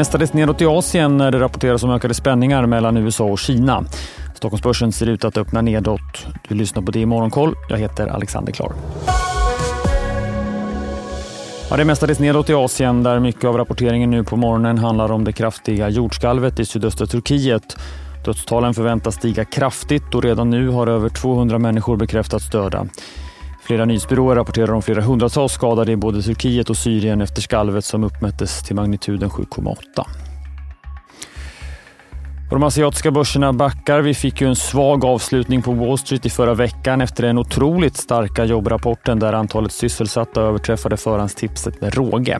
Mestadels nedåt i Asien när det rapporteras om ökade spänningar mellan USA och Kina. Stockholmsbörsen ser ut att öppna nedåt. Du lyssnar på det i Morgonkoll. Jag heter Alexander Klar. Ja, det är mestadels nedåt i Asien där mycket av rapporteringen nu på morgonen handlar om det kraftiga jordskalvet i sydöstra Turkiet. Dödstalen förväntas stiga kraftigt och redan nu har över 200 människor bekräftats döda. Flera nyhetsbyråer rapporterar om flera hundratals skadade i både Turkiet och Syrien efter skalvet som uppmättes till magnituden 7,8. De asiatiska börserna backar. Vi fick ju en svag avslutning på Wall Street i förra veckan efter den otroligt starka jobbrapporten där antalet sysselsatta överträffade förhandstipset med råge.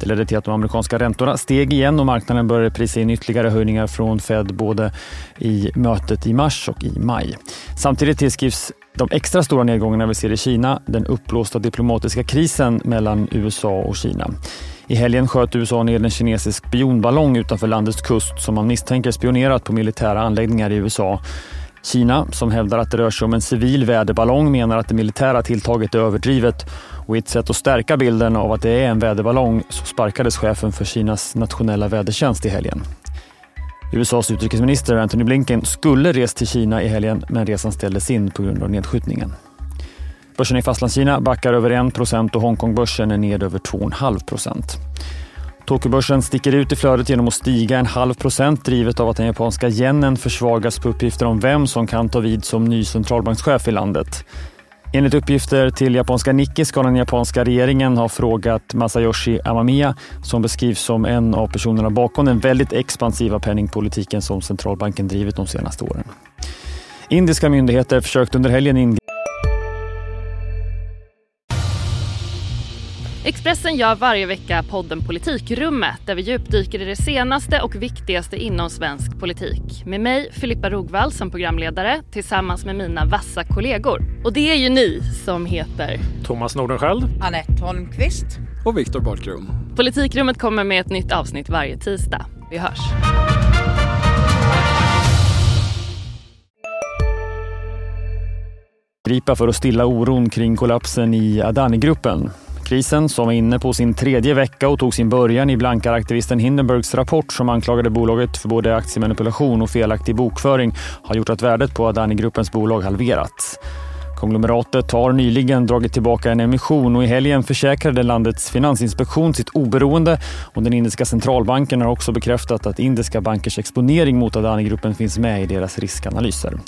Det ledde till att de amerikanska räntorna steg igen och marknaden började prisa in ytterligare höjningar från Fed både i mötet i mars och i maj. Samtidigt tillskrivs de extra stora nedgångarna vi ser i Kina den uppblåsta diplomatiska krisen mellan USA och Kina. I helgen sköt USA ner en kinesisk spionballong utanför landets kust som man misstänker spionerat på militära anläggningar i USA. Kina, som hävdar att det rör sig om en civil väderballong, menar att det militära tilltaget är överdrivet och i ett sätt att stärka bilden av att det är en väderballong så sparkades chefen för Kinas nationella vädertjänst i helgen. USAs utrikesminister Antony Blinken skulle rest till Kina i helgen men resan ställdes in på grund av nedskjutningen. Börsen i Fastlandskina backar över 1 och Hongkongbörsen är ned över 2,5% Tokyobörsen sticker ut i flödet genom att stiga en halv procent drivet av att den japanska yenen försvagas på uppgifter om vem som kan ta vid som ny centralbankschef i landet. Enligt uppgifter till japanska Nikkei ska den japanska regeringen ha frågat Masayoshi Amamiya som beskrivs som en av personerna bakom den väldigt expansiva penningpolitiken som centralbanken drivit de senaste åren. Indiska myndigheter försökte under helgen ingripa Expressen gör varje vecka podden Politikrummet där vi djupdyker i det senaste och viktigaste inom svensk politik. Med mig, Filippa Rogvall, som programledare tillsammans med mina vassa kollegor. Och det är ju ni som heter Thomas Nordenskjöld, Anette Holmqvist och Viktor Bartkron. Politikrummet kommer med ett nytt avsnitt varje tisdag. Vi hörs. gripa för att stilla oron kring kollapsen i Adani-gruppen. Krisen, som var inne på sin tredje vecka och tog sin början i blankaraktivisten Hindenburgs rapport som anklagade bolaget för både aktiemanipulation och felaktig bokföring, har gjort att värdet på Adani-gruppens bolag halverats. Konglomeratet har nyligen dragit tillbaka en emission och i helgen försäkrade landets finansinspektion sitt oberoende och den indiska centralbanken har också bekräftat att indiska bankers exponering mot Adani-gruppen finns med i deras riskanalyser.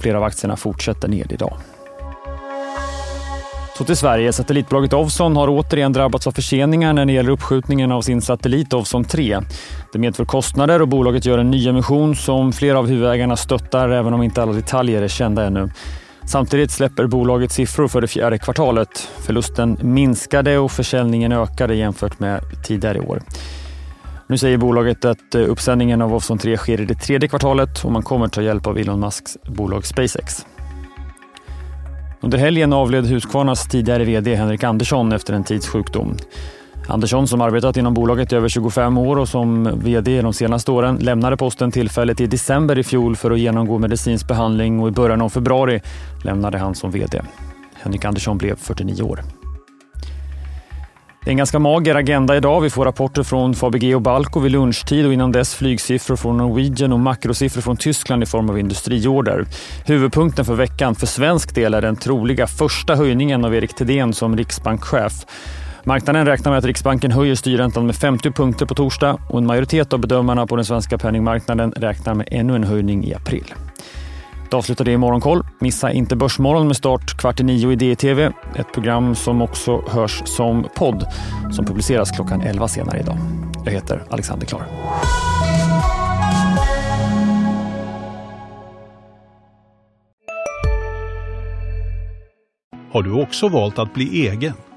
Flera av aktierna fortsätter ned idag. Så till Sverige. Satellitbolaget Ovzon har återigen drabbats av förseningar när det gäller uppskjutningen av sin satellit Ovzon 3. Det medför kostnader och bolaget gör en nyemission som flera av huvudägarna stöttar även om inte alla detaljer är kända ännu. Samtidigt släpper bolaget siffror för det fjärde kvartalet. Förlusten minskade och försäljningen ökade jämfört med tidigare år. Nu säger bolaget att eh, uppsändningen av Ovzon 3 sker i det tredje kvartalet och man kommer ta hjälp av Elon Musks bolag SpaceX. Under helgen avled Husqvarnas tidigare VD Henrik Andersson efter en tids sjukdom. Andersson som arbetat inom bolaget i över 25 år och som VD de senaste åren lämnade posten tillfälligt i december i fjol för att genomgå medicinsk behandling och i början av februari lämnade han som VD. Henrik Andersson blev 49 år. Det är en ganska mager agenda idag. Vi får rapporter från Fabege och Balco vid lunchtid och innan dess flygsiffror från Norwegian och makrosiffror från Tyskland i form av industriorder. Huvudpunkten för veckan för svensk del är den troliga första höjningen av Erik Thedéen som riksbankschef. Marknaden räknar med att Riksbanken höjer styrräntan med 50 punkter på torsdag och en majoritet av bedömarna på den svenska penningmarknaden räknar med ännu en höjning i april. Då avslutar det i Morgonkoll. Missa inte Börsmorgon med start kvart i nio i DTV. Ett program som också hörs som podd som publiceras klockan 11 senare idag. Jag heter Alexander Klar. Har du också valt att bli egen?